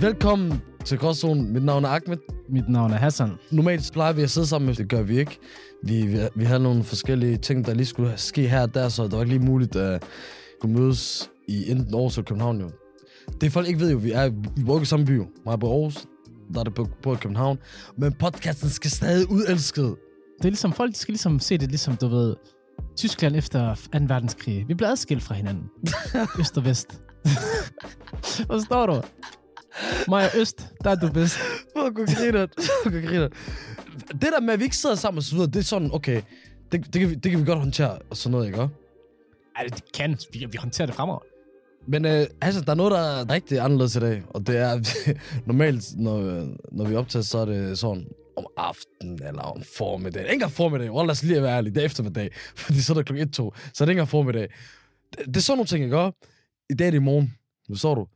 Velkommen til Gråzonen. Mit navn er Ahmed. Mit navn er Hassan. Normalt plejer vi at sidde sammen, men det gør vi ikke. Vi, vi, vi havde nogle forskellige ting, der lige skulle ske her og der, så det var ikke lige muligt at kunne mødes i enten Aarhus eller København. Jo. Det folk ikke ved jo, vi, er, vi bor i samme by. Mig på Aarhus, der er det på, på København. Men podcasten skal stadig udelsket. Det er ligesom, folk skal ligesom se det ligesom, du ved, Tyskland efter 2. verdenskrig. Vi blev adskilt fra hinanden. Øst og vest. Forstår du? Og Øst, der er du bedst. Fuck, hvor griner Fuck, griner Det der med, at vi ikke sidder sammen og så videre, det er sådan, okay, det, det, kan, vi, det kan vi godt håndtere og sådan noget, ikke? Ej, det kan. Vi, vi håndterer det fremover. Men øh, altså, der er noget, der er rigtig anderledes i dag, og det er, normalt, når, når vi optager, så er det sådan om aftenen eller om formiddag. Ikke engang formiddag, Wallah, lad os lige være ærlig, det er eftermiddag, fordi så er der klokken 1-2, så er det ikke engang formiddag. Det, det er sådan nogle ting, ikke? I dag er det i morgen, nu så du.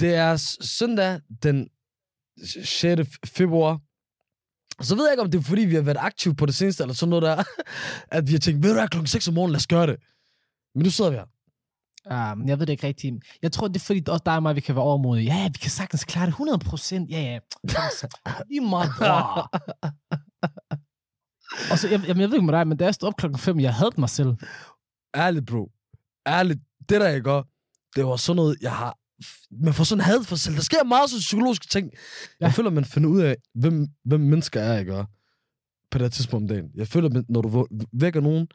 Det er søndag den 6. februar. Så ved jeg ikke, om det er fordi, vi har været aktive på det seneste, eller sådan noget der, at vi har tænkt, ved du hvad, klokken 6 om morgenen, lad os gøre det. Men nu sidder vi her. Um, jeg ved det ikke rigtigt. Jeg tror, det er fordi, også dig og mig, vi kan være overmodige. Ja, ja, vi kan sagtens klare det 100 procent. Ja, ja. Lige meget, bror. Og så, jeg, jamen, jeg ved ikke med dig, men da jeg stod op klokken 5, jeg havde mig selv. ærligt, bro. Ærligt, det der, jeg gør, det var sådan noget, jeg har... Man får sådan had for sig selv. Der sker meget sådan psykologiske ting. Ja. Jeg føler, man finder ud af, hvem, hvem mennesker er, gør, på det her tidspunkt om dagen. Jeg føler, når du vækker nogen,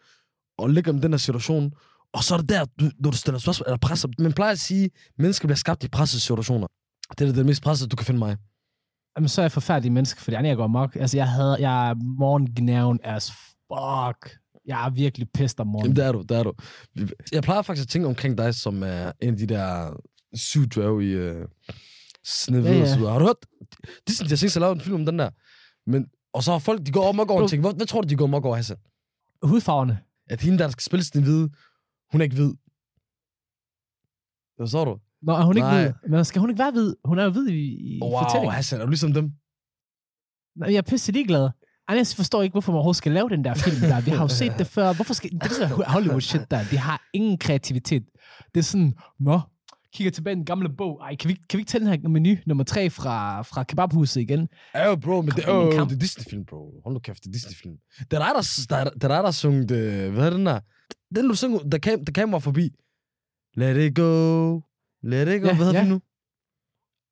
og ligger i den her situation, og så er det der, du, når du stiller spørgsmål, eller presser. Man plejer at sige, at mennesker bliver skabt i pressede situationer. Det er det, det mest pressede, du kan finde mig. Jamen, så er jeg forfærdelig menneske, fordi jeg går mok. Altså, jeg, havde, jeg er morgengnaven as fuck. Jeg er virkelig pissed om Jamen, morgenen. det er du, det er du. Jeg plejer faktisk at tænke omkring dig, som er en af de der syv dværge i uh, Snevide Ja, ja, og så videre. Har du hørt? Disney, jeg synes, jeg lavede en film om den der. Men, og så har folk, de går om og går og tænker, hvad, hvad tror du, de går om og går, Hassan? Hudfarverne. At hende, der skal spille Snevide, hun er ikke hvid. Hvad så du? Nå, er hun ikke Nej. hvid? Men skal hun ikke være hvid? Hun er jo hvid i, i Wow, fortællingen. Hassan, er du ligesom dem? Nej, Jeg er pisse ligeglad. Ej, jeg forstår ikke, hvorfor man overhovedet skal lave den der film der. Vi har jo set det før. Hvorfor skal... Det er Hollywood shit der. De har ingen kreativitet. Det er sådan, nå, kigger tilbage i den gamle bog. Ej, kan vi, kan vi ikke tage den her menu nummer tre fra, fra kebabhuset igen? Ja, jo, bro, men det, kamp. det er Disney-film, bro. Hold nu kæft, det er Disney-film. Det er der, der, der, er dig, der sunget, øh, hvad er den der? Den, du synger, der, kam, der kamera forbi. Let it go, let it go. Ja, hvad hedder ja. den nu?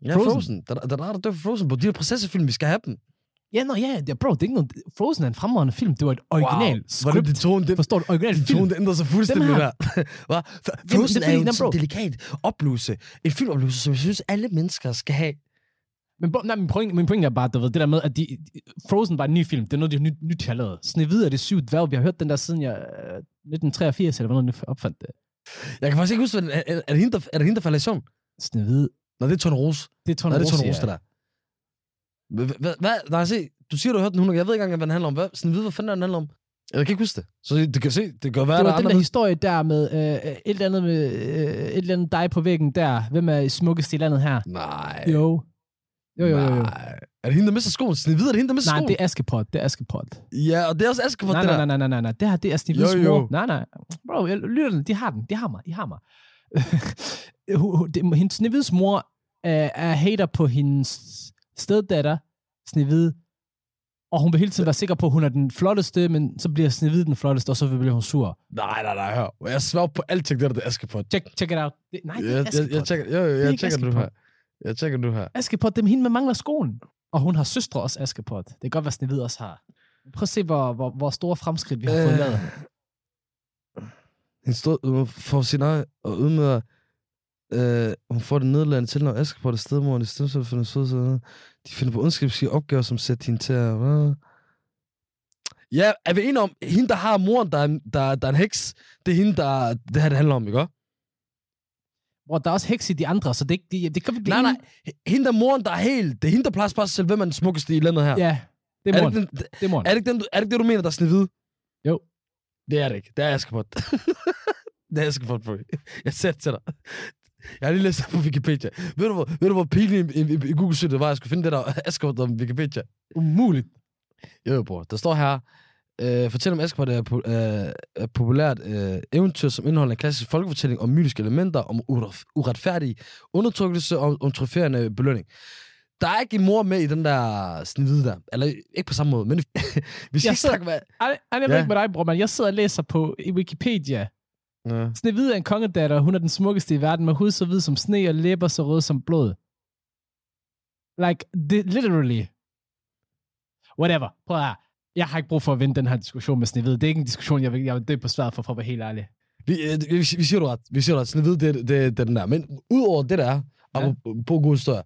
Ja, Frozen. Frozen. Der, der, der er der dør for Frozen, bro. De her prinsessefilm, vi skal have dem. Ja, nå, ja, det, bro, det er ikke noget... Frozen er en fremragende film. Det var et original Wow. script. Var det de tone, det, Forstår du? Original de film. tone, det ændrer sig fuldstændig Dem der. Hva? Frozen det er er jo en sådan delikat oplevelse. En filmoplevelse, som jeg synes, alle mennesker skal have. Men, nej, min, point, min point er bare, du ved, det der med, at de, Frozen var en ny film. Det er noget, de har nyt, nyt har lavet. Snevide er det syv dværge. Vi har hørt den der siden jeg, øh, 1983, eller hvornår jeg opfandt det. Jeg kan faktisk ikke huske, er, er, er, det hende, der, er det hende, der falder i søvn? Snevide. Nej, det er Tone Rose. Det er Tone Nej, det er Tone Rose, Rose, det der. Hvad- Hvad? Nej, se. Du siger, du har hørt den 100 Jeg ved ikke engang, hvad den handler om. Hvad? Sådan vide, hvad fanden den handler om? Jeg kan ikke huske det. Så det kan se, det kan være, Det der var er den der historie der med øh, et eller andet med øh, et eller andet dig på væggen der. Hvem er smukkest i landet her? Nej. Jo. Jo, jo, jo, jo. Nej. Er det hende, der mister skoen? Snevide, er det hende, der mister Nej, skoen? det er Askepot. Det er Askepot. Ja, og det er også Askepot, Nej, det nej, der. nej, nej, nej, nej. Det her, det er Snevides Jo, jo. mor. Nej, nej. Bro, jeg lytter den. De har den. De har mig. De har mig. Hendes Snevides mor er, er hater på hendes steddatter, Snevide. Og hun vil hele tiden være sikker på, at hun er den flotteste, men så bliver Snevide den flotteste, og så bliver hun sur. Nej, nej, nej, hør. Jeg svær på alting, det der, det er Askepot. Check, check it out. Det, nej, det er Jeg, jeg, Askepot. jeg, tjekker, jo, jo, jeg tjekker nu Askepot. her. Jeg tjekker nu her. Askepot, det er hende, man mangler skoen. Og hun har søstre også, Askepot. Det kan godt være, Snevide også har. Prøv at se, hvor, hvor, hvor store fremskridt vi har fået lavet. Hun stod for sin egen og ydmyger. Øh, hun får det nederlagende til, når Askepot er stedmoren i stemsel for den søde side. De finder på ondskabslige opgaver, som sætter hende til at... Hvad? Ja, er vi enige om, hende, der har moren, der er, der, der er en heks, det er hende, der det her, det handler om, ikke? Hvor der er også heks i de andre, så det, det, det kan vi blive Nej, nej. Hende, der er moren, der er helt... Det er hende, der plejer at spørge sig selv, hvem er den smukkeste i landet her. Ja, det er er, moren. det ikke den, Det er moren. er, det ikke den, er det ikke det, du mener, der er Snevide? Jo. Det er det ikke. Det er Askepot. det er Askepot, bro. Jeg ser det til dig. Jeg har lige læst på Wikipedia. Ved du, hvor, ved du, hvor pinligt i, i, i Google søgte var, at jeg skulle finde det der Askepot om Wikipedia? Umuligt. Jo, jo, bror. Der står her, øh, fortæller om Askepot er, po- er, er populært øh, eventyr, som indeholder en klassisk folkefortælling om mytiske elementer, om ure- uretfærdig undertrykkelse og om trofæerende belønning. Der er ikke en mor med i den der snivide der. Eller ikke på samme måde, men vi skal Jeg ikke sidder-. Ej, ej, jeg ved Ja. ikke med dig, bror, men jeg sidder og læser på i Wikipedia. Ja. Snevide er en kongedatter, hun er den smukkeste i verden, med hud så hvid som sne og læber så røde som blod. Like, det, literally. Whatever. Prøv at. Jeg har ikke brug for at vinde den her diskussion med Snevide. Det er ikke en diskussion, jeg vil, jeg vil dø på sværet for, for at være helt ærlig. Vi, øh, vi, vi siger du ret. Vi siger du ret. Snevide, det, det, det er den der. Men udover det der, Ja. på god historie,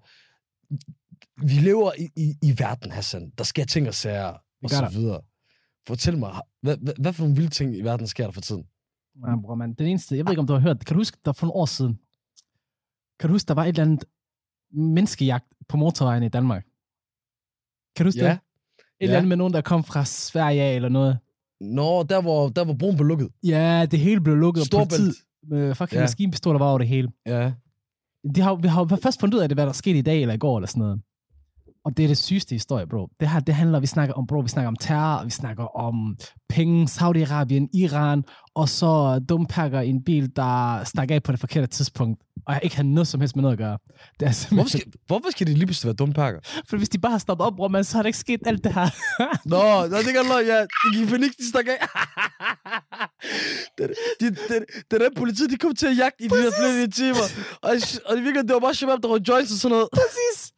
vi lever i, i, i verden, Hassan. Der sker ting og sager, og så der. videre. Fortæl mig, hvad, hvad, hvad for nogle vilde ting i verden sker der for tiden? Ja, bror, man. Den eneste, jeg ved ikke, om du har hørt, kan du huske, der for nogle år siden, kan du huske, der var et eller andet menneskejagt på motorvejen i Danmark? Kan du huske Ja. det? Et eller Ja. andet med nogen, der kom fra Sverige eller noget. Nå, der hvor, der hvor broen blev lukket. Ja, det hele blev lukket, Storbælt. politiet med fucking Ja. maskinpistoler var over det hele. Ja. De har, vi har først fundet ud af det, hvad der skete i dag eller i går eller sådan noget. Og det er det sygeste historie, bro. Det her, det handler, vi snakker om, bro, vi snakker om terror, vi snakker om penge, Saudi-Arabien, Iran, og så dumpakker i en bil, der stak af på det forkerte tidspunkt, og jeg ikke har noget som helst med noget at gøre. Det er Hvorfor skal, hvorfor skal de lige pludselig være dumme pakker? for hvis de bare har stoppet op, bro, man, så har der ikke sket alt det her. Nå, nå det kan løg, ja. De gik panik, de stak af. det, de, det, det der politiet, de kom til at jagte i de der flere timer. Og, og det virkelig, det var bare shabab, der var joints og sådan noget. Præcis.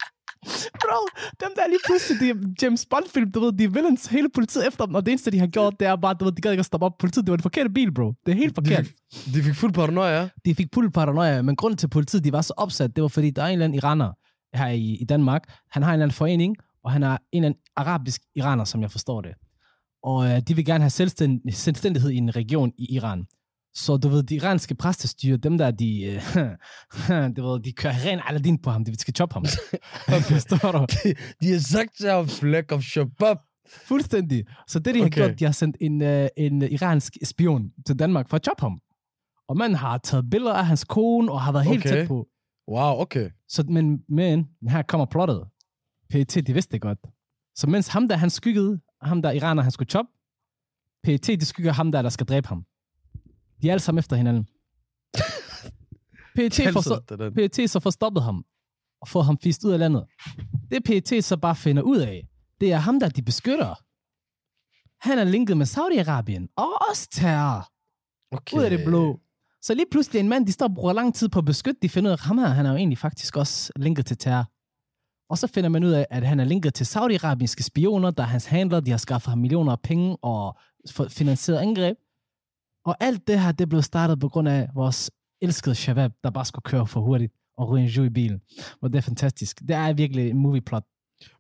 Bro, dem der lige pludselig, de James Bond-film, du ved, de villains, hele politiet efter dem, og det eneste, de har gjort, det er bare, du ved, de gad ikke at stoppe op politiet. Det var den forkerte bil, bro. Det er helt forkert. De, de fik fuld paranoia, ja. de fik fuld paranoia, men grunden til at politiet de var så opsat, det var fordi, der er en eller anden iraner her i, i Danmark. Han har en eller anden forening, og han er en eller anden arabisk iraner, som jeg forstår det. Og øh, de vil gerne have selvstænd, selvstændighed i en region i Iran. Så du ved, de iranske præstestyre, dem der, de, øh, du ved, de kører ren Aladdin på ham, de skal choppe ham. Forstår du? De, de har sagt til ham, flæk of shabab. Fuldstændig. Så det, de har Okay. gjort, de har sendt en, øh, en iransk spion til Danmark for at choppe ham. Og man har taget billeder af hans kone, og har været helt Okay. tæt på. Wow, okay. Så, men, men her kommer plottet. PET, de vidste det godt. Så mens ham der, han skyggede, ham der iraner, han skulle choppe, PET, de skygger ham der, der skal dræbe ham. De er alle sammen efter hinanden. PET, den. PET så får stoppet ham, og får ham fist ud af landet. Det PET så bare finder ud af, det er ham der, de beskytter. Han er linket med Saudi-Arabien, og også terror Okay. ud af det blå. Så lige pludselig en mand, de står og bruger lang tid på at beskytte, de finder ud af, at ham her, han er jo egentlig faktisk også linket til terror. Og så finder man ud af, at han er linket til saudiarabiske spioner, der er hans handler, de har skaffet ham millioner af penge og finansieret angreb. Og alt det her, det blev startet på grund af vores elskede Shabab, der bare skulle køre for hurtigt og ryge en i bilen. Og det er fantastisk. Det er virkelig en movieplot.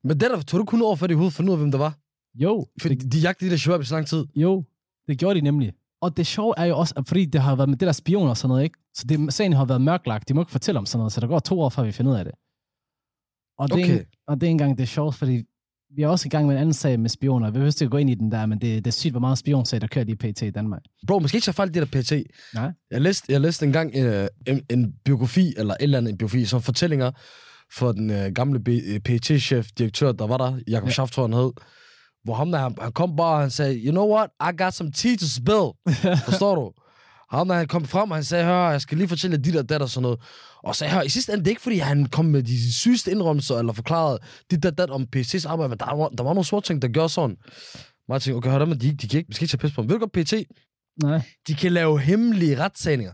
Men det der, tog du kun over for det for nu af, hvem der var? Jo, Fordi de jagtede de der shabab i så lang tid. Jo, det gjorde de nemlig. Og det sjove er jo også, at fordi det har været med det der spioner og sådan noget, ikke? Så det, sagen har været mørklagt. De må ikke fortælle om sådan noget, så der går to år, før vi finder ud af det. Og det, er, Okay. ikke- og det er engang det sjovt, fordi vi er også i gang med en anden sag med spioner. Vi ikke gå ind i den der, men det, det er sygt, hvor meget spionsag, der kører lige pt. i Danmark. Bro, måske ikke så fejl, det der PT. Nej. Jeg læste, jeg læste engang øh, en, en biografi, eller et eller andet en biografi, som fortællinger for den øh, gamle PT-chef, direktør, der var der, Jakob Ja. tror jeg, han hed. Hvor ham der, han, han kom bare, og han sagde, you know what, I got some tea to spill. Forstår du? Ham der, han kom frem, og han sagde, hør, jeg skal lige fortælle dit og dat og sådan noget. Og så hør, i sidste ende, det er ikke fordi, han kom med de sygeste indrømmelser, eller forklarede dit og dat om PC's arbejde, men der var, der var nogle sorte ting, der gjorde sådan. Ting, okay, hør dem, de, de kan ikke, vi skal ikke tage pis på dem. Ved du godt, PT, Nej. de kan lave hemmelige retssagninger.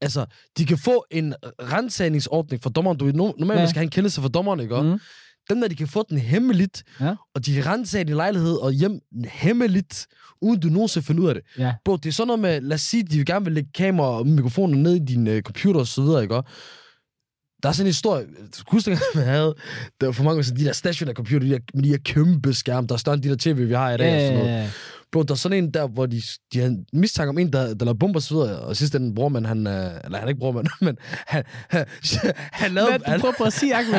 Altså, de kan få en retsagningsordning for dommeren. Du, normalt ja. skal have en kendelse for dommeren, ikke? Mm. Dem der, de kan få den hemmeligt, Ja. og de kan rense din lejlighed og hjem hemmeligt, uden du nogensinde finder ud af det. Ja. Bro, det er sådan noget med, lad os sige, de vil gerne vil lægge kamera og mikrofoner ned i din uh, computer og så videre, ikke? Der er sådan en historie, huske, dengang, man havde, der var for mange år siden, de der stationære computer, de der, med de her kæmpe skærme, der er større end de der tv, vi har i dag. og sådan noget. Øh, Bro, der er sådan en der, hvor de, de har mistanke om en, der, der laver bomber og så videre, og sidst den bror, han, øh, eller han er ikke bror, men han, han, han lavede, hvad du prøver på at sige, Ahmed?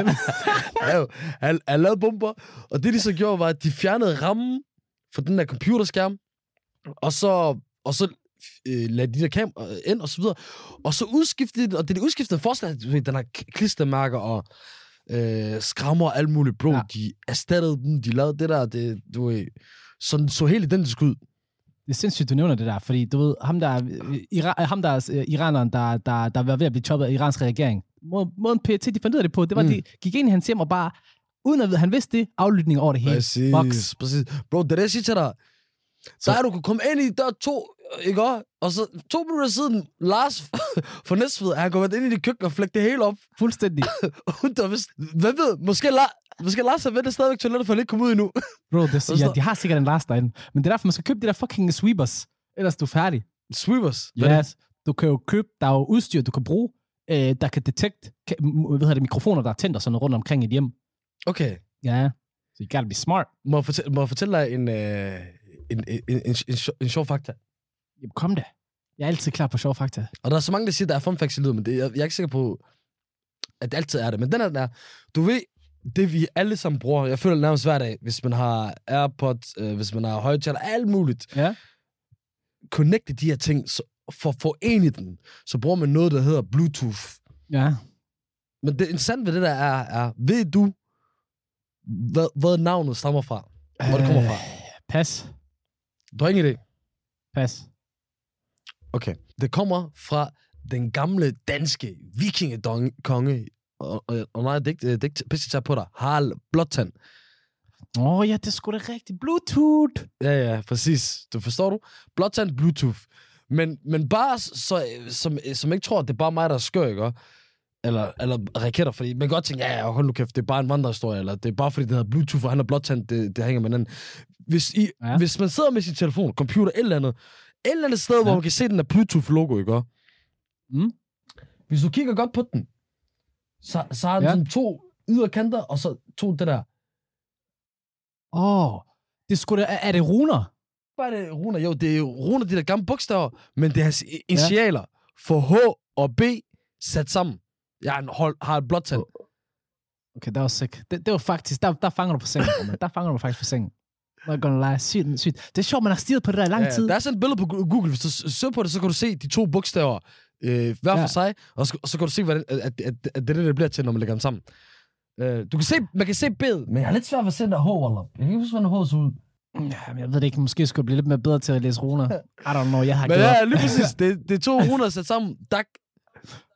han, han, han lavede bomber, og det de så gjorde, var, at de fjernede rammen for den der computerskærm, og så, og så øh, lagde de der kamera ind og så videre, og så udskiftede de, og det de udskiftede forslag, den her k- klistermærker og øh, skrammer og alt muligt, bro, ja. de erstattede dem, de lavede det der, det, du ved, den så helt identisk ud. Det er sindssygt, du nævner det der, fordi du ved, ham der, øh, Ira, ham der er øh, iraneren, der, der, der var ved at blive choppet af iransk regering. Må- Måden PET, de fandt ud af det på, det var, Mm. de gik ind i hans hjem og bare, uden at han vidste det, aflytning over det hele. Box. Præcis, præcis. Bro, det er det, jeg siger til dig. Så er du kunne komme ind i der to, ikke også? Og så to minutter siden, Lars fra Næstved, han gået ind i det køkken og flægt det hele op. Fuldstændig. Uden der vidste, hvad ved, måske, La, måske Lars har ventet stadigvæk toilettet, for han ikke kom ud endnu. Bro, det, ja, de har sikkert en last derinde. Men det er derfor, man skal købe de der fucking sweepers. Ellers er du færdig. Sweepers. Er? Yes. Du kan jo købe, der er jo udstyr, du kan bruge, øh, der kan detekte, kan, hvad hedder det, mikrofoner, der er tændt og sådan noget rundt omkring i et hjem. Okay. Ja. Så you gotta be smart. Må jeg fortælle, må jeg fortælle dig en, øh, en, en, en, en, en, en sjov fakta? Jamen, kom da. Jeg er altid klar på sjov fakta. Og der er så mange, der siger, der er fun facts i lyden, men det, jeg, jeg er ikke sikker på, at det altid er det. Men den er den er, du ved, det vi alle sammen bruger, jeg føler det nærmest hver dag, hvis man har AirPods, øh, hvis man har højtaler, alt muligt. Ja. Connecte de her ting, så, for at forene dem, så bruger man noget, der hedder Bluetooth. Ja. Men det interessante ved det der er, er ved du, hvad, hvad navnet stammer fra? Hvor det kommer fra? Øh, Pas. Du har ingen idé? Pas. Okay. Det kommer fra den gamle danske vikingekonge, og, og, og nej, det er ikke, pisse på dig, Harald Blåtand. Åh oh, ja, det er sgu da rigtigt. Bluetooth. Ja, ja, præcis. Du forstår du? Blåtand Bluetooth. Men, men bare så, som, som ikke tror, at det er bare mig, der er skør, ikke? Eller, eller raketter, fordi man kan godt tænke, ja, ja, hold nu kæft, det er bare en vandrehistorie, eller det er bare fordi, det hedder Bluetooth, og han er blåtand, det, det hænger med hinanden. Hvis, I, ja. Hvis man sidder med sin telefon, computer, et eller andet, et eller andet sted, ja. hvor man kan se den der Bluetooth-logo, ikke? Mm. Hvis du kigger godt på den, så, så har den Ja. sådan to ydre kanter, og så to det der. Åh, oh, det sgu da, er, det runer? Er det, runer? Jo, det er runer, de der gamle bogstaver, men det er hans initialer ja. for H og B sat sammen. Jeg har en hold, har et blåt tand. Okay, det var sick. Det, det var faktisk, der, der fanger du på sengen. Der fanger du faktisk på sengen. Not gonna lie. Sygt, sygt. Det er sjovt, man har stirret på det der i lang Ja, tid. der er sådan et billede på Google. Hvis du søger på det, så kan du se de to bogstaver øh, hver for Ja. sig, og så, og så kan du se, hvordan, at, at, at, at det er det, det bliver til, når man lægger dem sammen. Øh, du kan se, man kan se billedet, men jeg har lidt svært ved at se den der H, Wallah. Jeg kan ikke huske, hvordan H ser ud. Ja, men jeg ved det ikke. Måske skulle jeg blive lidt mere bedre til at læse runer. I don't know. Jeg har Men ja, lige præcis. Det, det er to runer sat sammen. Dak.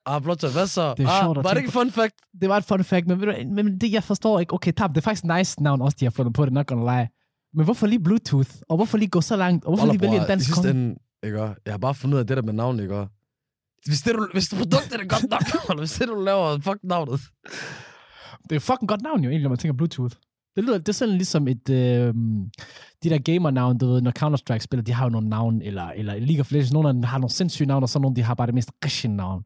Ah, blot så. Hvad så? Det er ah, sjovt var det ikke en fun fact? det var et fun fact, men, men det, jeg forstår ikke. Okay, tab, det er faktisk nice navn også, de har fundet på det, not gonna lie. Men hvorfor lige Bluetooth? Og hvorfor lige gå så langt? Og hvorfor Wallah, lige vælge en dansk konge? ende, ikke? Jeg har bare fundet ud af det der med navn, ikke? Hvis, det, du, hvis det produktet er godt nok, hvis det, du laver, fuck navnet. Det er fucking godt navn jo, egentlig, når man tænker Bluetooth. Det lyder det er sådan ligesom et... Øh, de der gamer-navn, du ved, når Counter-Strike spiller, de har jo nogle navn, eller, eller League of Legends, nogle af dem har nogle sindssyge navn, og så nogle, de har bare det mest rigtige navn.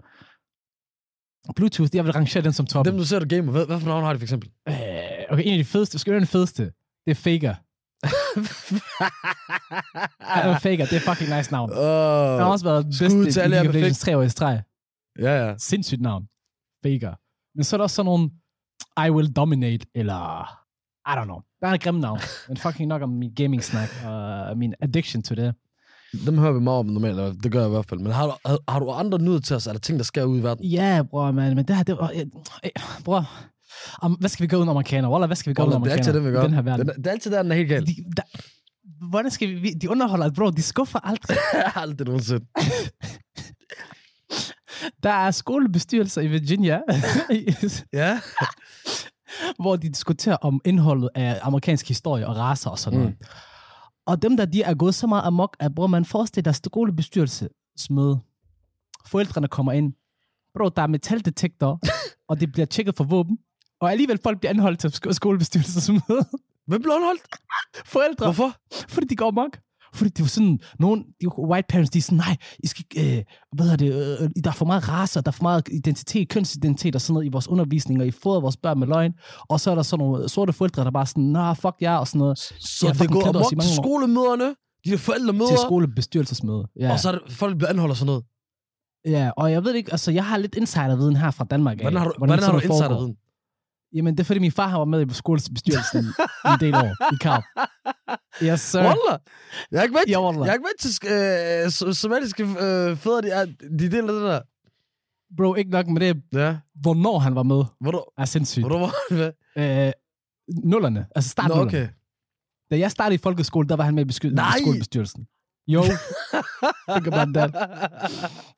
Bluetooth, jeg vil rangere den som top. Dem, du ser, du gamer, hvad, hvad for navn har de for eksempel? Øh, okay, en af de fedeste, skal den fedeste, det er Faker. Ja, Faker, det er fucking nice navn. Han har også været til i League of Legends tre år i streg. ja, ja. Sindssygt navn. Faker. Men så er der også sådan nogle I will dominate, eller I don't know. Der er et grimme navn. Men fucking nok om min gaming-snak og min addiction to det. Dem hører vi meget om normalt, eller det gør jeg i hvert fald. Men har du, har, har du andre nyheder til os? Er der ting, der sker ud i verden? Ja, bror, man. Men det her, det var... Bror, om, hvad skal vi gå uden amerikaner? Wallah, hvad skal vi gå uden Wallah, det er amerikaner? altid det, vi gør. Den her verden. Det, det er altid der, den er helt galt. De, der, hvordan skal vi... vi- De underholder, bro. De skuffer aldrig. Aldrig nogensinde. Der er skolebestyrelser i Virginia, Ja. hvor de diskuterer om indholdet af amerikansk historie og raser og sådan noget. Mm. Og dem der, de er gået så meget amok, at bror, man forestiller dig skolebestyrelsesmøde. Forældrene kommer ind. Bro, der er metaldetektor, og det bliver tjekket for våben. Og alligevel folk bliver anholdt til sk- skolebestyrelsesmøde. Hvem blev anholdt? Forældre, Hvorfor? fordi de går amok. Fordi det var sådan, nogen, de white parents, de er sådan, nej, I skal, øh, hvad hedder det, øh, der er for meget race, der er for meget identitet, kønsidentitet og sådan noget i vores undervisning, og I fodrer vores børn med løgn. Og så er der sådan nogle sorte forældre, der bare sådan, nah, fuck jer, og sådan noget, Så har det går amok til skolemøderne, de der forældremøder, til skolebestyrelsesmøde. Ja. og så er det, folk bliver anholdt og sådan noget. ja, og jeg ved ikke, altså jeg har lidt insiderviden her fra Danmark. af, Hvordan har du, hvordan har sådan du insiderviden? Jamen, det er fordi min far har været med i skolebestyrelsen en del år i Kav. Yes, sir. Wallah. Jeg har ikke været, Ja, wallah. jeg har ikke været til øh, so- somaliske øh, fædre, de, er, de deler det der. Bro, ikke nok med det, Ja. hvornår han var med, Hvornår, er sindssygt. hvornår var det med? Øh, nullerne, altså start Nå, okay. Da jeg startede i folkeskole, der var han med i besky- Nej! skolebestyrelsen. Jo, think about that.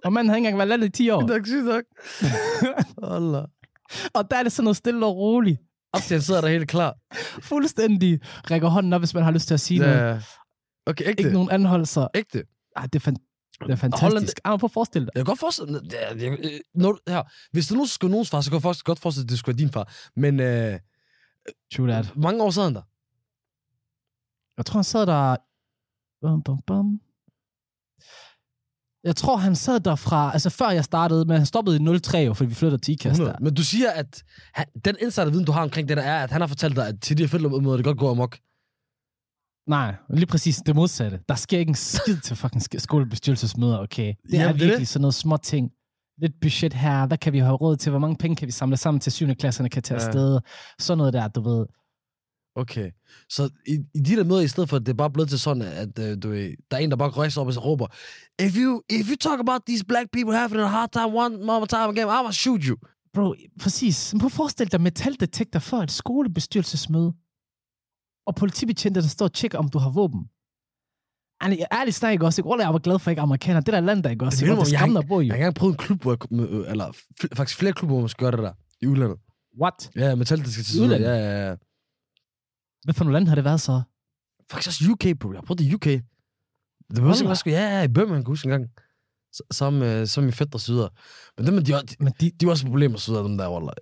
Og manden havde ikke engang været landet i 10 år. Er sygt nok. Allah. Og der er det sådan noget stille og roligt. Op til han sidder der helt klar. Fuldstændig rækker hånden op, hvis man har lyst til at sige noget. Ja. Okay, ægte. Ikke nogen anholdelser. Ægte. Ah, det er, fan- det er Holland- fantastisk. Ah, prøv at forestille dig. Jeg kan godt forestille mig, er- når, her, hvis det nu skulle nogens far, så kan jeg godt forestille, at det skulle være din far. Men øh, True that. mange år sad han der? Jeg tror, han sad der... Bum, bum, bum. Jeg tror, han sad der fra... Altså, før jeg startede, men han stoppede i 03, jo, fordi vi flyttede til der. 100. Men du siger, at han, den insiderviden, du har omkring det der, er, at han har fortalt dig, at til de her det godt gå amok. Nej, lige præcis det modsatte. Der sker ikke en skid til fucking sk- skolebestyrelsesmøder, okay? Det Jamen, er virkelig det. sådan noget små ting. Lidt budget her, hvad kan vi have råd til? Hvor mange penge kan vi samle sammen til 7. klasserne kan tage Ja. afsted? Sådan noget der, du ved. Okay. Så i, i de der møder, i stedet for, at det er bare blevet til sådan, at uh, du, ved, der er en, der bare rejser op og råber, if you, if you talk about these black people having a hard time one more time again, I'm gonna shoot you. Bro, præcis. Men prøv at forestille dig metaldetektor for et skolebestyrelsesmøde. Og politibetjente, der står og tjekker, om du har våben. Ærligt, ærligt snak ikke også. Ikke? Jeg var glad for, ikke er amerikaner. Det der land, der ikke også. Det, minder det jeg skræmmende at bo i. Jeg har engang prøvet en klub, hvor jeg, kunne- øh, eller faktisk flere klubber, hvor man skal gøre det der, i udlandet. What? Ja, metal, det skal til I udlandet? Ja, ja, ja. Hvad for nogle lande har det været så? Faktisk også UK, bro. Jeg har prøvet det i UK. Det var også, skulle, ja, ja, i kan jeg huske en gang. S- Sammen med, sammen med fætter syder. Men dem, de, de, Men de, de var også problemer syder, dem der, wallah.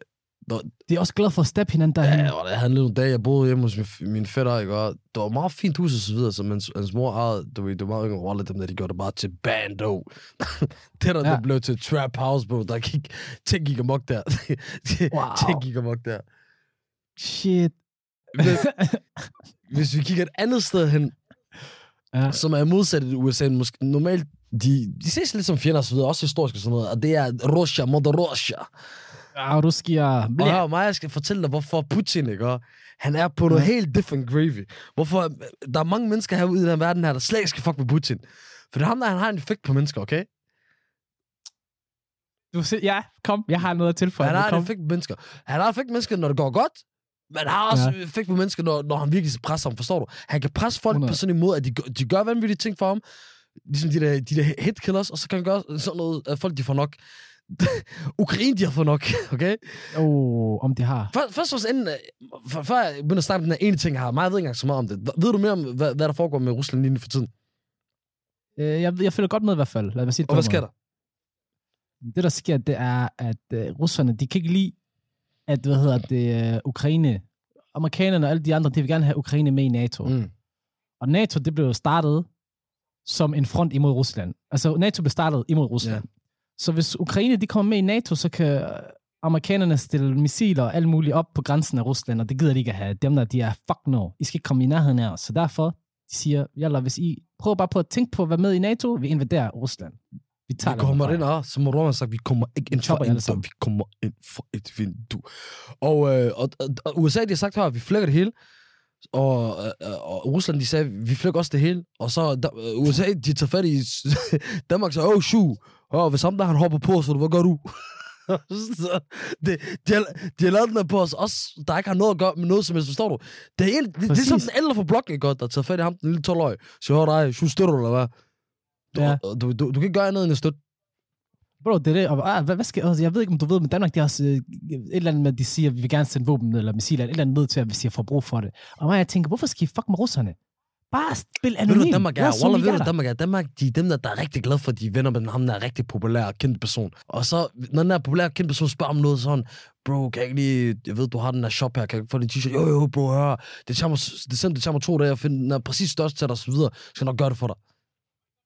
de er også glade for at steppe hinanden derhen. Ja, wallah, jeg havde nogle dage, jeg boede hjemme hos min, min fætter, ikke? Og det var et meget fint hus og så videre, så hans, hans mor ejede, du ved, det var meget yngre wallah, dem der, de gjorde det bare til bando. det der, Ja. det blev til trap house, bro. Der gik, ting gik amok der. Wow. ting gik amok der. Shit. Men, hvis vi kigger et andet sted hen, Ja. som er modsat i USA, måske normalt, de, de ses lidt som fjender og så videre, også historisk og sådan noget, og det er Russia mod Russia. Ja, ruskier. Og her mig, jeg skal fortælle dig, hvorfor Putin, ikke? Han er på noget Ja. helt different gravy. Hvorfor der er mange mennesker herude i den verden her, der slet ikke skal fuck med Putin. For det er ham, der han har en effekt på mennesker, okay? Du ser, ja, kom. Jeg har noget at tilføje. han har en effekt på mennesker. Han har effekt på mennesker, når det går godt, men han har også Ja. effekt på mennesker, når, når han virkelig presser dem, forstår du? Han kan presse folk 100. på sådan en måde, at de, gør- de gør vanvittige ting for ham, ligesom de der, de der hitkillers, og så kan han gøre sådan noget, at folk de får nok. Ukraine, de har fået nok, okay? Oh, om de har. Først, først og inden, øh, for, før jeg begynder at snakke om den her ene ting, mig, jeg ved ikke engang så meget om det. Ved du mere om, hvad, hvad der foregår med Rusland lige for tiden? Øh, jeg, jeg følger godt med i hvert fald. Lad mig sige det Og hvad sker der? Det, der sker, det er, at øh, russerne, de kan ikke lide, at, hvad hedder det, øh, Ukraine, amerikanerne og alle de andre, de vil gerne have Ukraine med i NATO. Mm. Og NATO, det blev jo startet som en front imod Rusland. Altså, NATO blev startet imod Rusland. Ja. Så hvis Ukraine, de kommer med i NATO, så kan amerikanerne stille missiler og alt muligt op på grænsen af Rusland, og det gider de ikke at have. Dem der, de er, fuck no, I skal ikke komme i nærheden af os. Så derfor, de siger, jalla, hvis I prøver bare på at tænke på at være med i NATO, vi invaderer Rusland. Vi tager Vi kommer ind, og som Roman sagt, vi kommer ikke ind for en dør, sammen. vi kommer ind for et vindue. Og, øh, og, og, og USA, de har sagt her, vi flækker det hele. Og, øh, og Rusland, de sagde, vi flækker også det hele. Og så da, øh, USA, de tager fat i Danmark, så, oh, shoo. Og hvis ham der, han hopper på, så hvad gør du? så, det, de, har, de har lavet den der på os, også, der ikke har noget at gøre med noget som helst, forstår du? Det er, en, det, det er Præcis. som den ældre fra blokken, godt, der tager fat i ham, den lille 12-årige. Så hør dig, shoo, støtter du, eller hvad? Du, Ja. du, du, du, kan ikke gøre andet end at støtte. Bro, det er det. Og, ah, hvad, hvad skal, altså, jeg ved ikke, om du ved, men Danmark, de har også øh, et eller andet med, at de siger, at vi vil gerne sende våben eller missiler, et eller andet ned til, at hvis jeg får brug for det. Og mig, jeg tænker, hvorfor skal I fuck med russerne? Bare spil Ved anonym. du, Danmark er, Wallah, ved du. Danmark er, Danmark, de er dem, der, der er rigtig glade for, at de er venner med ham, der er rigtig populær og kendt person. Og så, når den der populære kendt person spørger om noget sådan, bro, kan jeg ikke lige, jeg ved, du har den der shop her, kan jeg ikke få din t-shirt? Jo, jo, bro, hør, det tager mig, det, tager, det tager mig to dage at finde den præcis største til dig, og så videre. Skal nok gøre det for dig.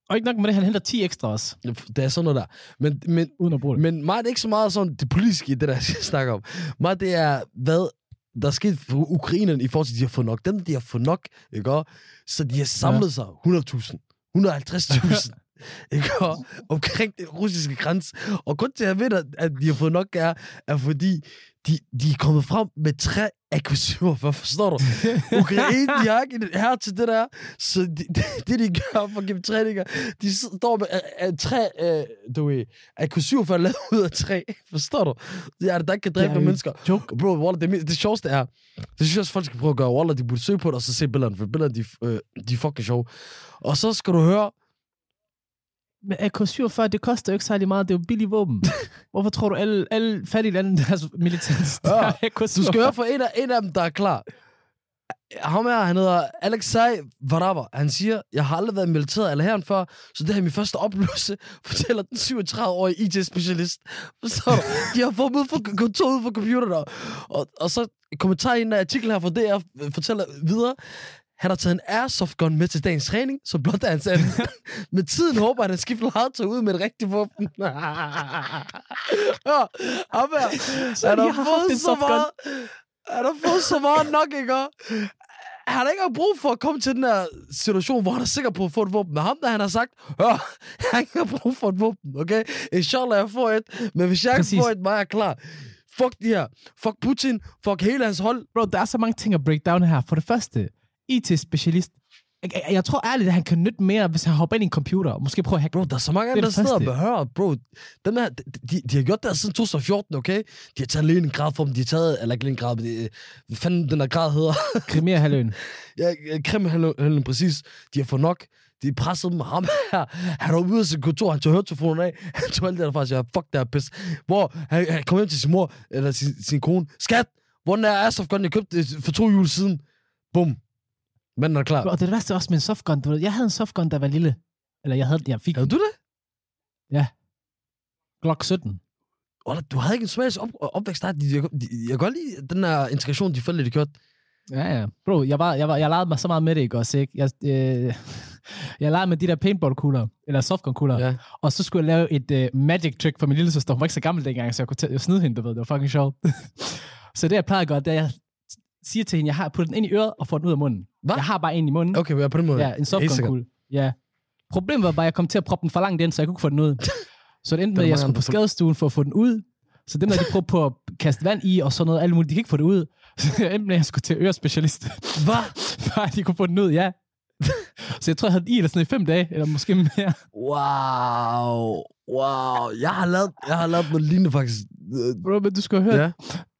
Og ikke nok med det, han henter 10 ekstra også, Det er sådan noget der. Men, men, uden at bruge det. men mig er det ikke så meget sådan det politiske i det, der jeg snakker om. Mig det er, hvad der er sket for Ukrainerne i forhold til, at de har fået nok. Dem, de har fået nok, ikke også? Så de har samlet sig 100.000, 150.000 ikke? Og, omkring den russiske grænse. Og grund til, at jeg ved, at- at de har fået nok er, er fordi, de, de er kommet frem med tre AK-47, forstår du? Ukraine, de har ikke her til det der. Så det, det, det de gør for at give træninger, de står med uh, uh, tre, uh, du ved, AK-47 lavet ud af træ. Forstår du? Det er det, der ikke kan dræbe jo mennesker. Joke. Bro, Waller, det, det, det sjoveste er, det synes jeg også, folk skal prøve at gøre. Waller, de burde søge på det, og så se billederne, for billederne, de, øh, de er fucking sjove. Og så skal du høre, Men AK-47, det koster jo ikke særlig meget. Det er jo billige våben. Hvorfor tror du, alle, alle fattige lande, deres militær, Ja, der er AK-47? du skal høre fra en af, en af dem, der er klar. Ham her, han hedder Alexei Varava. Han siger, jeg har aldrig været i militæret eller herren før, så det her er min første oplevelse, fortæller den 37-årige IT-specialist. Du? De har fået ud for kontoret ud for computeren. Og, og så kommentar i en artikel her fra DR fortæller videre, han har taget en airsoft gun med til dagens træning, så blot er hans anden. Med tiden håber han, at han skifter hardtog ud med et rigtigt våben. ja, ham her, han har har fået så meget, han har fået så meget nok, ikke? Han har ikke engang brug for at komme til den her situation, hvor han er sikker på at få et våben. Men ham, der han har sagt, Hør, jeg har brug for et våben, okay? Inshallah, jeg får et. Men hvis jeg ikke Præcis. får et, var jeg klar. Fuck de her. Fuck Putin. Fuck hele hans hold. Bro, der er så mange ting at break down her. For det første, IT-specialist. Jeg, jeg, jeg tror ærligt, at han kan nytte mere, hvis han hopper ind i en computer og måske prøver at hacke. Bro, der er så mange andre det steder at første. behøre, bro. Dem her, de, de, har gjort det her siden 2014, okay? De har taget Leningrad for dem, de har taget, eller ikke Leningrad, men de, hvad fanden den der grad hedder? Krimere halvøen. ja, Krimhallen, præcis. De har fået nok. De pressede dem. Ham her, han var ude af sit kontor, han tog hørtelefonen af. Han tog alt det der fra sig. Fuck, det er pis. Hvor han, han kom hjem til sin mor, eller sin, sin kone. Skat, hvor den er Airsoft Gun, jeg købte det for to jul siden. Bum. Manden er klar. Og det er værste også med en softgun. Du ved, jeg havde en softgun, der var lille. Eller jeg havde, jeg fik Havde du det? Glock 17. Ola, du havde ikke en smags op, opvækst der. De, jeg, de, jeg kan godt lide den der integration, de forældre, de kørte. Ja, ja. Bro, jeg, var, jeg, var, jeg legede mig så meget med det, ikke også, ikke? Jeg, øh, jeg legede med de der paintball-kugler, eller softgun-kugler, Ja. og så skulle jeg lave et uh, magic trick for min lille søster. Hun var ikke så gammel dengang, så jeg kunne tage, jeg snide hende, du ved. Det var fucking sjovt. så det, jeg plejede at gøre, det er, at jeg siger til hende, jeg har puttet den ind i øret og får den ud af munden. Hvad? Jeg har bare en i munden. Okay, ja, på den måde. Ja, en softgun-kugle. Ja. Problemet var bare, at jeg kom til at proppe den for langt ind, så jeg kunne ikke få den ud. Så det endte med, at jeg skulle på skadestuen for at få den ud. Så dem, der de prøvede på at kaste vand i og sådan noget, alt muligt, de kan ikke få det ud. Så jeg endte med, at jeg skulle til ørespecialist. Hvad? Bare de kunne få den ud, ja. Så jeg tror, jeg havde i eller sådan i fem dage, eller måske mere. Wow. Wow. Jeg har lavet, jeg har lavet noget lignende faktisk. Bro, men du have hørt, Ja.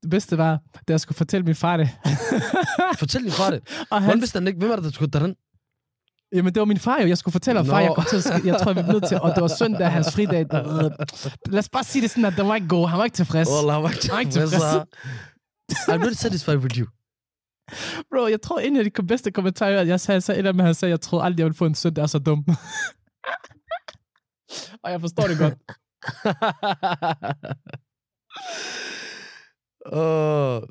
Det bedste var, da jeg skulle fortælle min far det. Fortæl lige fra det. og Hvordan han, vidste han ikke? Hvem er det, der skulle dig den? jamen, det var min far jo. Jeg skulle fortælle ham, far, jeg, kom til at, jeg tror, jeg var nødt til, og det var søndag, hans fridag. Lad os bare sige det sådan, at den var ikke god. Han var ikke tilfreds. Wallah, han var ikke Han var ikke tilfreds. I'm not satisfied with you. Bro, jeg tror, en af de bedste kommentarer, jeg sagde, så et af dem, han sagde, jeg troede aldrig, jeg ville få en søn, der er så dum. og jeg forstår det godt. Åh.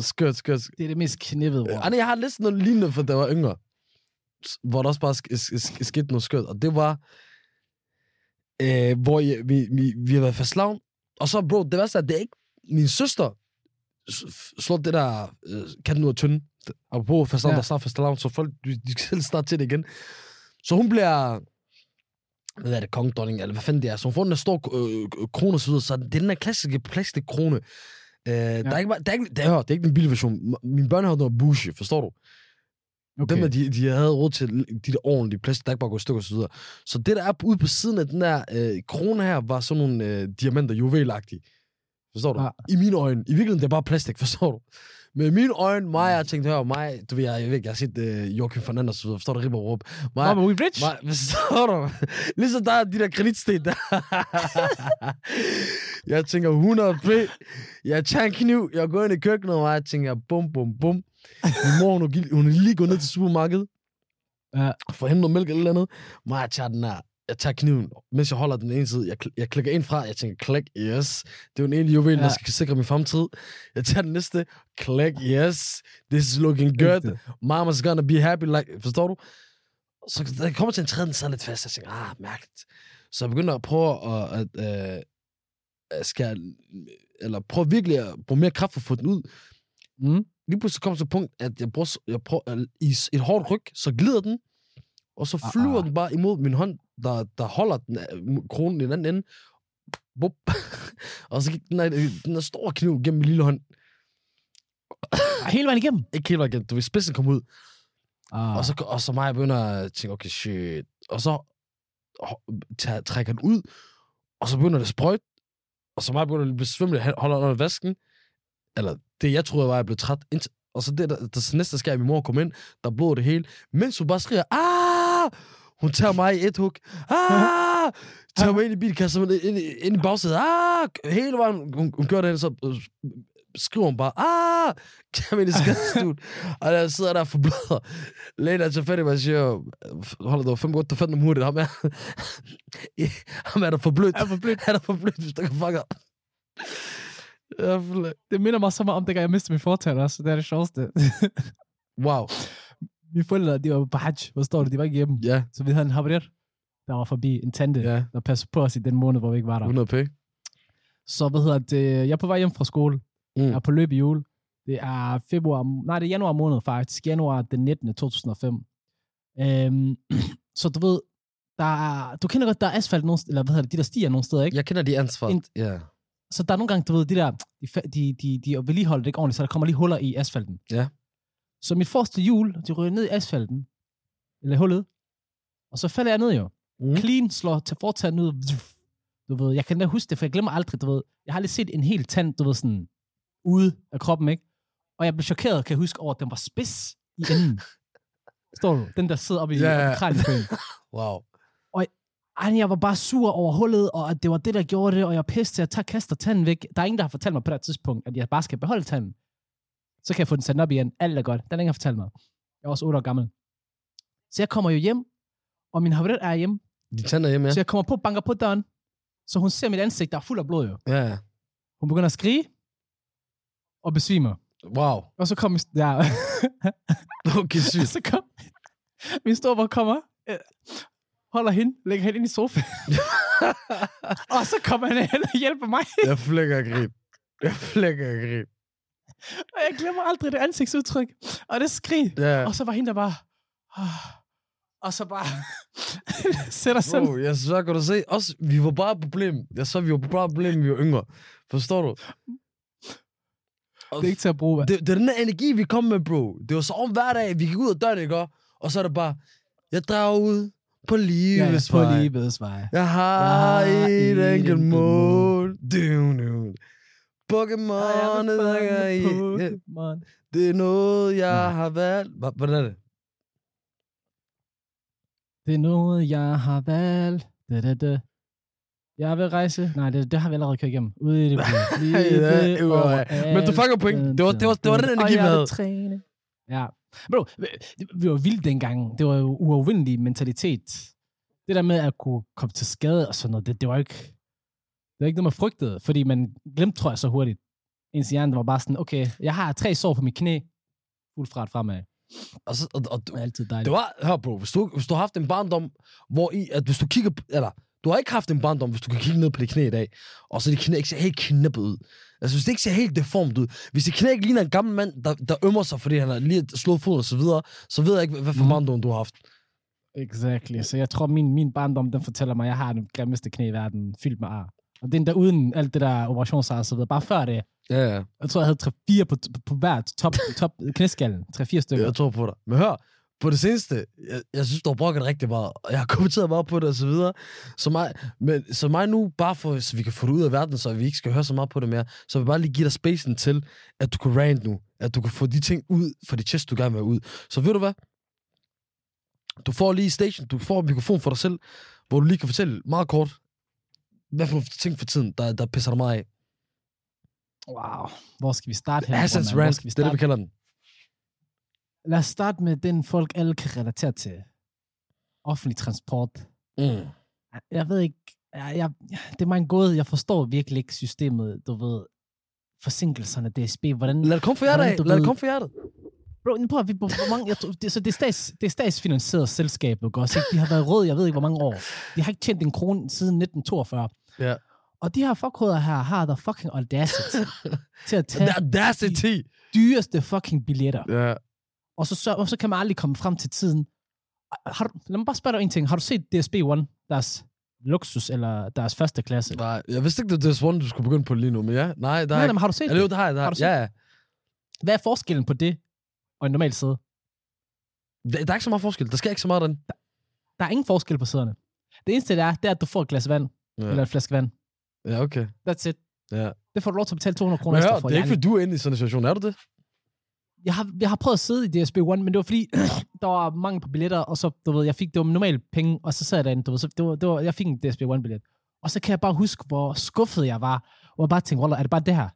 Skørt, skørt. Det er det mest knippede ord. Anna, jeg har læst noget lignende, for da jeg var yngre. Hvor der også bare sk- sk- sk- skete noget skørt. Og det var, øh, hvor jeg, vi, vi, vi har været fastlavn. Og så, bro, det værste er, at det er ikke min søster slår det der øh, katten ud af tynden. Og på fastlavn, Ja. ja. der snart fastlavn, så folk, de, de selv starte til det igen. Så hun bliver, hvad er det, kongedronning, eller hvad fanden det er. Så hun får den der store øh, krone og så videre. Så det er den der klassiske plastikkrone. Øh, ja. der er ikke, bare- der er ikke, det, er, det er ikke den billige version. M- Min børn har noget bougie, forstår du? Okay. Dem, de, de havde råd til de der ordentlige plastik, der ikke bare går i stykker og så videre. Så det, der er ude på siden af den der øh, krone her, var sådan nogle øh, diamanter, juvelagtige. Forstår du? Ja. I mine øjne. I virkeligheden, det er bare plastik, forstår du? Men i mine øjne, mig, jeg har tænkt, hør, mig, du ved, jeg, jeg ved ikke, jeg har set øh, Joachim Fernandes, så videre, forstår du, Ribber Råb. Mig, Mama, we rich? mig, forstår du? Ligesom der er de der granitsten der. jeg tænker 100 p. Jeg tager en kniv, jeg går ind i køkkenet, og jeg tænker, bum, bum, bum. Min mor, hun, hun er lige gået ned til supermarkedet, Ja. for at hente noget mælk eller et eller andet. Mig, jeg tager den her. Jeg tager kniven, mens jeg holder den ene side. Jeg, jeg klikker ind fra, jeg tænker, klik, yes. Det er jo en ene juvel, ja. Der skal sikre min fremtid. Jeg tager den næste, klik, yes. This is looking good. Mama's gonna be happy, like, forstår du? Så da jeg kommer til en tredje, den sad lidt fast, jeg tænker, ah, mærkeligt. Så jeg begynder at prøve at, at, øh, at skære, eller prøve virkelig at bruge mere kraft for at få den ud. Mm. Lige pludselig kommer til et punkt, at jeg prøver, jeg prøver at, i et hårdt ryg, så glider den, og så Ah, flyver ah. den bare imod min hånd, der, der holder den, øh, kronen i den anden ende. Bup. og så gik den der, den der store kniv gennem min lille hånd. Hele vejen igennem. Ikke helt vejen igennem, du ved, spidsen kom ud. Ah. Og så, og så mig begynder at tænke, okay, shit. Og så trækker den ud, og så begynder det at sprøjte. Og så mig begynder at blive svimmel, han holder under vasken. Eller det, jeg troede, var, at jeg blev træt. Indtil, og så det, der, der næste der sker, at min mor kom ind, der blod det hele. Mens hun bare skriger, ah! Hun tager mig i et hug. Ah! Tager mig ind i bilen, kaster mig ind, ind, ind i bagsædet. Ah! Hele vejen, hun, hun gør det, så skriver hun bare, ah! I skadestuen. og der sidder der og forbløder. Lægen er tilfældig, man siger, hold da, 5 godt, der fandt dem hurtigt. Ham er, ham er der forblødt. Er forblødt. Han er forblødt, hvis du kan fuck op. Jeg er fuld af- Det minder mig så meget om, dengang jeg mistede min fortaler også. Det er det sjoveste. Wow. Mine forældre, de var på hajj. Hvor står det? De var ikke hjemme. Ja, Så vi havde en habarer, der var forbi. En tante, ja. der passede på os i den måned, hvor vi ikke var der. 100 p. Så hvad hedder det? Jeg er på vej hjem fra skole. Mm. Jeg er på løb i jul. Det er februar, nej, det er januar måned faktisk. Januar den 19. 2005. Øhm, så du ved, der er, du kender godt, der er asfalt nogle, eller hvad hedder det, de der stier nogle steder, ikke? Jeg kender de. En- Ja. Så der er nogle gange, du ved, de der, de, de, de, de vedligeholder det ikke ordentligt, så der kommer lige huller i asfalten. Ja. Så mit forreste hjul, de ryger ned i asfalten, eller hullet, og så falder jeg ned jo. Mm. Clean slår til fortanden ud. Du ved, jeg kan da huske det, for jeg glemmer aldrig, du ved, jeg har lige set en hel tand, du ved, sådan, ude af kroppen, ikke? Og jeg blev chokeret, kan jeg huske, over, at den var spids i enden. Står du? Den, der sidder oppe i yeah. en. Wow. Ej, jeg var bare sur over hullet, og at det var det, der gjorde det, og jeg pisse til at tage kaster tanden væk. Der er ingen, der har fortalt mig på det tidspunkt, at jeg bare skal beholde tanden. Så kan jeg få den sat op igen. Alt er godt. Den har ingen fortalt mig. Jeg er også 8 år gammel. Så jeg kommer jo hjem, og min haverit er hjemme. De tænder hjemme, Ja. Så jeg kommer på, banker på døren. Så hun ser mit ansigt, der er fuld af blod jo. Ja, ja. Hun begynder at skrige, og besvimer. Wow. Og så kommer ja. Okay, sygt. så kom min storebror kommer, øh, holder hende, lægger hende ind i sofaen. og så kommer han hen og hjælper mig. Jeg flækker grib. Jeg flækker grib. Og jeg glemmer aldrig det ansigtsudtryk. Og det skrig. Ja. Og så var hende der bare... "Ah." Og så bare... sætter sig Bro, jeg så kan du se, også, vi var bare et problem. Jeg så, vi var bare et problem, vi var yngre. Forstår du? Det er ikke til at bruge. hva'? det, det er den der energi, vi kom med, bro. Det var så om hver dag, vi gik ud af døren, ikke? Og så er det bare, jeg drager ud på ja, livets på vej. livets vej. Jeg har har et enkelt mål. Du, du. Pokémon. Ja. Det er noget, jeg Nej. har valgt. Hvordan er det? Det er noget, jeg har valgt. Da, da, da. Jeg vil rejse. Nej, det, det har vi allerede kørt igennem. Ude i det blå. Ja, jo, ja. Men du fanger point. Det var- det var- det var den energi, Og vi jeg vil havde. Træne. Ja. Bro, det- vi var vildt dengang. Det var jo uovervindelig mentalitet. Det der med at kunne komme til skade og sådan noget, det, det var ikke... Det var ikke noget, man frygtede, fordi man glemte, tror jeg, så hurtigt. Ens hjerne var bare sådan, okay, jeg har tre sår på mit knæ. Fuld fart fremad. Og, så, og, og, Det er altid dejligt. det var, hør bro, hvis du, hvis du har haft en barndom, hvor i, at hvis du kigger, eller, du har ikke haft en barndom, hvis du kan kigge ned på dit knæ i dag, og så dit knæ ikke ser helt knippet ud. Altså, hvis det ikke ser helt deformt ud, hvis dit knæ ikke ligner en gammel mand, der, der ømmer sig, fordi han har lige slået foden og så videre, så ved jeg ikke, hvad- hvad for Mhm. barndom du har haft. Exactly. Så jeg tror, min, min barndom, den fortæller mig, at jeg har den grimmeste knæ i verden, fyldt med ar. Og den der uden alt det der operationsar og så videre. Bare før det, Ja, ja. jeg tror, jeg havde 3-4 på, på, på hver top, top knæskallen. 3-4 stykker. Jeg tror på dig. Men hør, på det seneste, jeg, jeg synes, du har brokket rigtig meget, og jeg har kommenteret meget på det og så videre. Så mig, men, så mig nu, bare for, så vi kan få det ud af verden, så vi ikke skal høre så meget på det mere, så vil jeg bare lige give dig spacen til, at du kan rant nu. At du kan få de ting ud fra det chest, du gerne vil have ud. Så ved du hvad? Du får lige station, du får en mikrofon for dig selv, hvor du lige kan fortælle meget kort, hvad for nogle ting for tiden, der, der pisser dig meget af. Wow. Hvor skal vi starte her? Hassans Hvor rant, skal vi det er det, vi starte? kalder den. Lad os starte med den, folk alle kan relatere til. Offentlig transport. Mm. Jeg ved ikke, jeg, jeg, det er mig en gåde. Jeg forstår virkelig ikke systemet, du ved, forsinkelserne, DSB, hvordan... Lad det komme for hjertet Lad det komme for hjertet. Bro, nu prøver vi på, hvor mange... Jeg tror, det, så det er, stats, det er statsfinansieret selskab, ikke også? Ikke? De har været røde, jeg ved ikke, hvor mange år. De har ikke tjent en krone siden 1942. Ja. Og de her fuckhoveder her har der fucking audacity til at tage The audacity. dyreste fucking billetter. Ja. Og så, så, og så kan man aldrig komme frem til tiden. har du, lad mig bare spørge dig en ting. Har du set DSB One, deres luksus eller deres første klasse? Nej, jeg vidste ikke, det var det Swan, du skulle begynde på lige nu, men ja. Nej, der Nej, nej, men har du set Eller jo, det? det har jeg. Det har, Har du set ja, ja. Hvad er forskellen på det og en normal sæde? Der, der er ikke så meget forskel. Der sker ikke så meget den. Der er ingen forskel på sæderne. Det eneste, det er, det er, at du får et glas vand, ja. Eller en flaske vand. ja okay. That's it. Ja. Det får du lov til at betale 200 kroner ekstra for. det er ikke, fordi du er inde i sådan en situation. Er du det? Jeg, har, jeg har prøvet at sidde i DSB One, men det var fordi, der var mangel på billetter, og så, du ved, jeg fik, det var normale penge, og så sad jeg derinde, du ved, så det var, det var, jeg fik en DSB One-billet. Og så kan jeg bare huske, hvor skuffet jeg var, og jeg bare tænkte, Wallah, er det bare det her?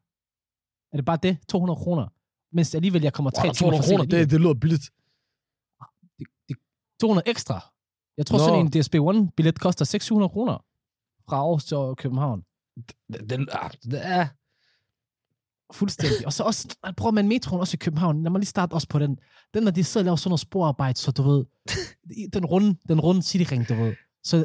Er det bare det? 200 kroner? Mens alligevel jeg kommer tre Wow, timer 200 for sent kroner, det, det lyder billigt. 200 ekstra. Jeg tror, Nå. sådan en DSB One-billet koster 600 kroner fra Aarhus til København. Det, det, ah, det er... Fuldstændig. Og så også, prøver man metroen også i København. Lad mig lige starte også på den. Den, når de sidder og laver sådan noget sporarbejde, så du ved, den runde, den runde cityring, du ved. Så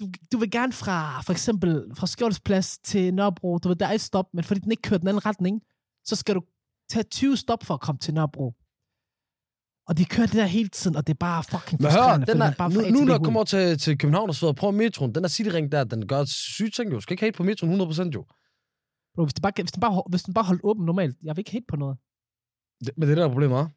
du, du vil gerne fra, for eksempel, fra Skjoldsplads til Nørrebro, du ved, der er et stop, men fordi den ikke kører den anden retning, så skal du tage 20 stop for at komme til Nørrebro. Og de kører det der hele tiden, og det er bare fucking Men hør, den er, bare nu, nu når jeg kommer til, til København og så videre, prøv metroen. Den der cityring der, den gør sygt ting jo. Skal ikke hate på metroen 100% jo. Bro, hvis, det bare, hvis, den bare, hvis den bare holdt åben normalt, jeg vil ikke hate på noget. Det, men det er der er problemet, hva'?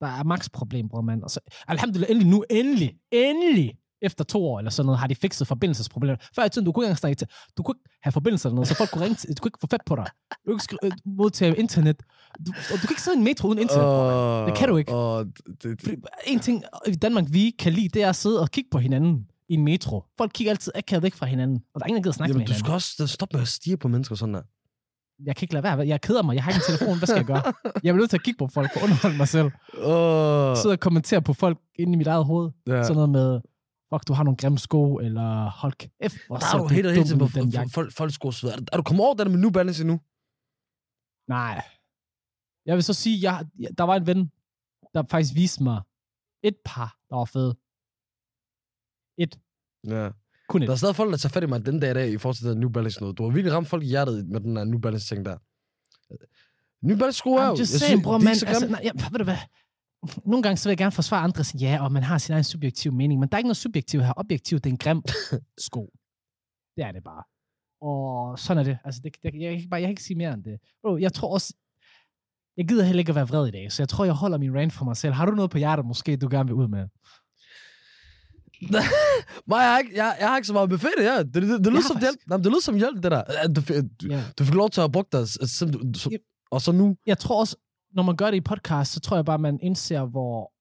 Der er max problem, bror, mand. Og så, alhamdulillah, endelig nu, endelig, endelig, efter to år eller sådan noget, har de fikset forbindelsesproblemer. Før i tiden, du kunne ikke engang snakke til, du kunne ikke have forbindelser eller noget, så folk kunne ringe til, du kunne ikke få fat på dig. Du kunne ikke øh, modtage internet. Du, og du kan ikke sidde i en metro uden internet. Uh, det kan du ikke. Uh, det, det, Fordi en ting i Danmark, vi kan lide, det er at sidde og kigge på hinanden i en metro. Folk kigger altid akavet væk fra hinanden, og der er ingen, der gider snakke jamen, med du hinanden. skal også stoppe med at stige på mennesker sådan der. Jeg kan ikke lade være. Jeg keder mig. Jeg har ikke en telefon. Hvad skal jeg gøre? Jeg er nødt til at kigge på folk for at underholde mig selv. Uh, sidde og kommentere på folk inde i mit eget hoved. Ja. Sådan noget med, fuck, du har nogle grimme sko, eller hold kæft, hvor Der er du helt tiden på den jakke. folk, folk sko videre. Er du- kommet over den med New Balance endnu? Nej. Jeg vil så sige, jeg, jeg, der var en ven, der faktisk viste mig et par, der var fede. Et. Ja. Kun et. Der er stadig folk, der tager fat i mig den dag i dag i forhold til den New Balance noget. Du har virkelig ramt folk i hjertet med den der New Balance ting der. New Balance sko er jo... I'm just jeg saying, synes, bror, er man. så Altså, nej, ja, ved du hvad? Nogle gange så vil jeg gerne forsvare andre og sige, ja, og man har sin egen subjektiv mening, men der er ikke noget subjektivt her. Objektivt, det er en grim sko. Det er det bare. Og sådan er det. Altså, det, det jeg, kan bare, jeg kan ikke sige mere end det. Bro, jeg tror også, jeg gider heller ikke at være vred i dag, så jeg tror, jeg holder min rant for mig selv. Har du noget på hjertet, måske, du gerne vil ud med? Nej, jeg har, ikke, jeg, jeg har ikke så meget fedt, ja. Det, det, det, det lyder som hjælp. Nej, det lyder som hjælp, det der. Du, du, Ja. du fik lov til at bruge dig, altså, og så nu. Jeg tror også, når man gør det i podcast, så tror jeg bare, man indser, hvor,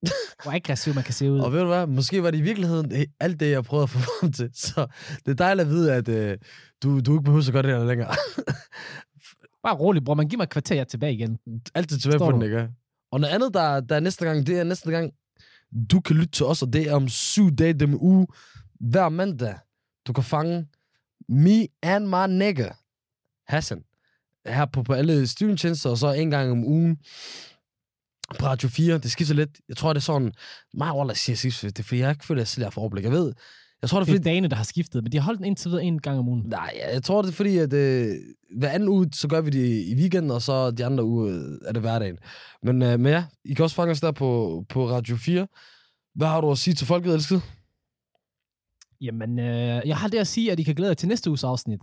hvor aggressiv man kan se ud. Og ved du hvad, måske var det i virkeligheden he- alt det, jeg prøvede at få frem til. Så det er dejligt at vide, at øh, du, du ikke behøver at gøre det her længere. Bare rolig, bror. Man giver mig et kvarter, jeg er tilbage igen. Altid tilbage Forstår på den, du? ikke? Og noget andet, der, der er næste gang, det er næste gang, du kan lytte til os, og det er om syv dage dem uge, hver mandag. Du kan fange me and my nigga, Hassan, her på, på alle streamingtjenester, og så en gang om ugen på Radio 4. Det skifter lidt. Jeg tror, det er sådan... meget og siger. Det er fordi, jeg ikke føler, at jeg selv for overblik. Jeg ved... Jeg tror, det er Det fordi... er dagene, der har skiftet, men de har holdt den indtil videre en gang om ugen. Nej, jeg tror, det er fordi, at øh, hver anden uge, så gør vi det i weekenden, og så de andre uger øh, er det hverdagen. Men, øh, men ja, I kan også fange os der på, på Radio 4. Hvad har du at sige til folket, elsket? Jamen, øh, jeg har det at sige, at I kan glæde jer til næste uges afsnit.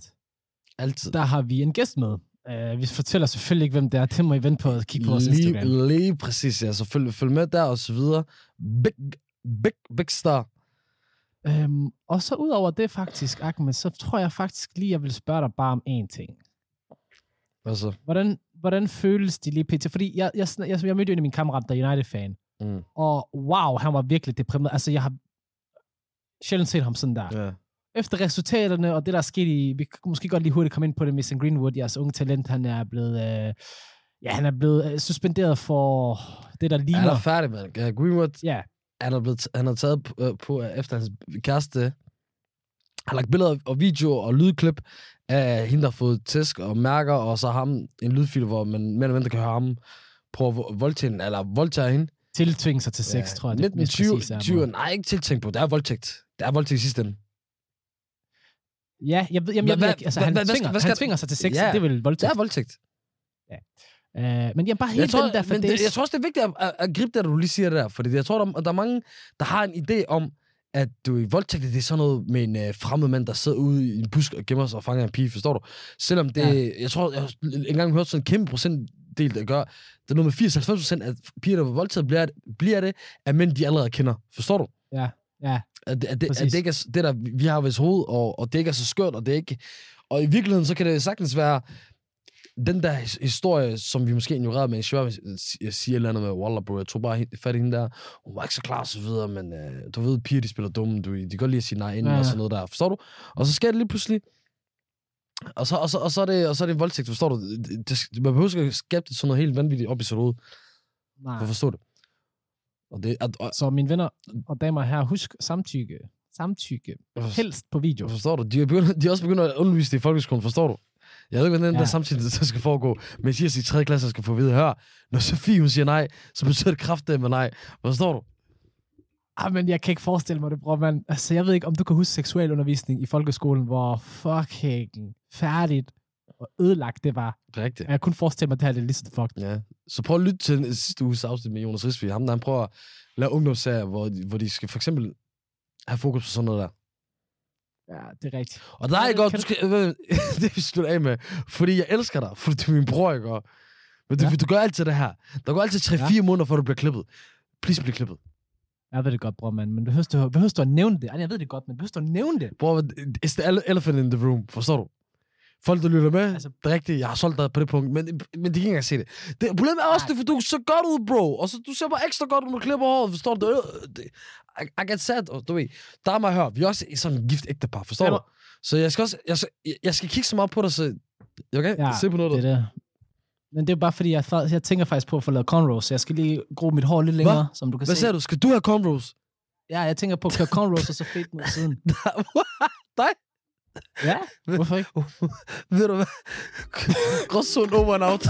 Altid. Der har vi en gæst med. Uh, vi fortæller selvfølgelig ikke, hvem det er. Det må I vente på at kigge på vores lige, Instagram. lige præcis, ja. Så følg, følg med der, og så videre. Big, big, big star. Øhm, og så ud over det faktisk, Ahmed, så tror jeg faktisk lige, jeg vil spørge dig bare om én ting. Altså, Hvordan, hvordan føles det lige pt? Fordi jeg, jeg, jeg, jeg, mødte en af mine kammerater, der er United-fan. mm, Og wow, han var virkelig deprimeret. Altså, jeg har sjældent set ham sådan der. ja. Efter resultaterne og det, der er sket i... Vi kan måske godt lige hurtigt komme ind på det. Mason Greenwood, jeres unge talent, han er blevet... Øh, ja, han er blevet øh, suspenderet for det, der Han ligner... er færdig, mand. Greenwood, Ja, han er, blevet, han er taget på, øh, på, øh, efter hans kæreste. Han har lagt billeder og videoer og lydklip af hende, der har fået tæsk og mærker, og så ham en lydfil, hvor man mere eller mindre kan høre ham prøve at vo- voldtage eller voldtage hende. tiltvinge sig til sex, tror jeg. Det 19, mest 20, præcise er, 20, bror. nej, ikke tiltænkt på. Det er voldtægt. Det er voldtægt i sidste ende. Ja, jeg ved, jamen, jeg ved ikke, altså, han, tvinger, han tvinger sig til sex, Ja. det er vel Det voldtægt. er voldtægt. Uh, men jamen, bare hele Jeg tror, den der fadæs. jeg tror også, det er vigtigt at, at, at gribe det, du lige siger det der. Fordi jeg tror, der, der er mange, der har en idé om, at du i voldtægt, det er sådan noget med en øh, fremmed mand, der sidder ude i en busk og gemmer sig og fanger en pige, forstår du? Selvom det, Ja. jeg tror, jeg har engang hørt sådan en kæmpe procentdel, der gør, det er noget med 80-90 procent, at piger, der er voldtaget, bliver, bliver det, at mænd, de allerede kender. Forstår du? Ja, ja. At, det- at, det, at det ikke er det, der vi har ved hoved, og, og det ikke er så skørt, og det ikke... Og i virkeligheden, så kan det sagtens være, den der his- historie, som vi måske ignorerede, men Shua siger et eller andet med, Wallah bro, jeg tog bare fat i hende der, hun var ikke så klar og så videre, men øh, du ved, piger, de spiller dumme, du, de kan godt lide at sige nej inden Ja, og sådan noget der, forstår du? Og så sker det lige pludselig, og så, og så, og så, er, det, og så er det en voldtægt, forstår du? Det, det, man behøver ikke at skabe det sådan noget helt vanvittigt op i hoved, for Nej. at forstå det. Og det, og, og, Så mine venner og damer her, husk samtykke. Samtykke. Helst på video. Forstår du? De er, begyndt, de er også begyndt at undervise det i folkeskolen, forstår du? Jeg ved ikke, hvordan den Ja. der samtidig der skal foregå. Men at i 3. klasse skal få at vide, hør, når Sofie hun siger nej, så betyder det med nej. Forstår du? Ah, men jeg kan ikke forestille mig det, bror, mand. Altså, jeg ved ikke, om du kan huske seksualundervisning i folkeskolen, hvor fucking færdigt og ødelagt det var. Rigtigt. Jeg kunne forestille mig, at det her det er lige så fucked. Ja. Så prøv at lytte til den sidste uges afsnit med Jonas Risvig. Ham der, han prøver at lave ungdomsserier, hvor de, hvor de skal for eksempel have fokus på sådan noget der. Ja, det er rigtigt. Og der er ikke godt, du skal, øh, det vi slutte af med, fordi jeg elsker dig, fordi du er min bror, ikke? Men du, Ja. du gør altid det her. Der går altid 3-4 ja. måneder, før du bliver klippet. Please bliv klippet. Jeg ved det godt, bror, mand. Men behøver du, behøver du at nævne det? Ej, Jeg ved det godt, men behøver du at nævne det? Bror, it's the ele- elephant in the room. Forstår du? Folk, der lytter med, Altså- det er rigtigt, jeg har solgt dig på det punkt, men, men de kan ikke engang se det. det problemet er også, Nej. det, for du så godt ud, bro. Og så du ser bare ekstra godt ud, når du klipper håret, forstår du? Det, det, I, I get sad, og du ved. Der er mig hør, vi er også sådan en gift ægtepar, forstår Ja, du? Så jeg skal også, jeg, skal- jeg, jeg skal kigge så meget på dig, så kan Ja, se på noget. Det der. er det. Men det er bare fordi, jeg, jeg tænker faktisk på at få lavet cornrows, så jeg skal lige gro mit hår lidt længere, som du kan Hvad se. sagde du? Skal du have cornrows? Ja, jeg tænker på at køre cornrows, og så fade af siden. Dig? Ja, hvorfor ikke? Ved du hvad? Gråsund over and out.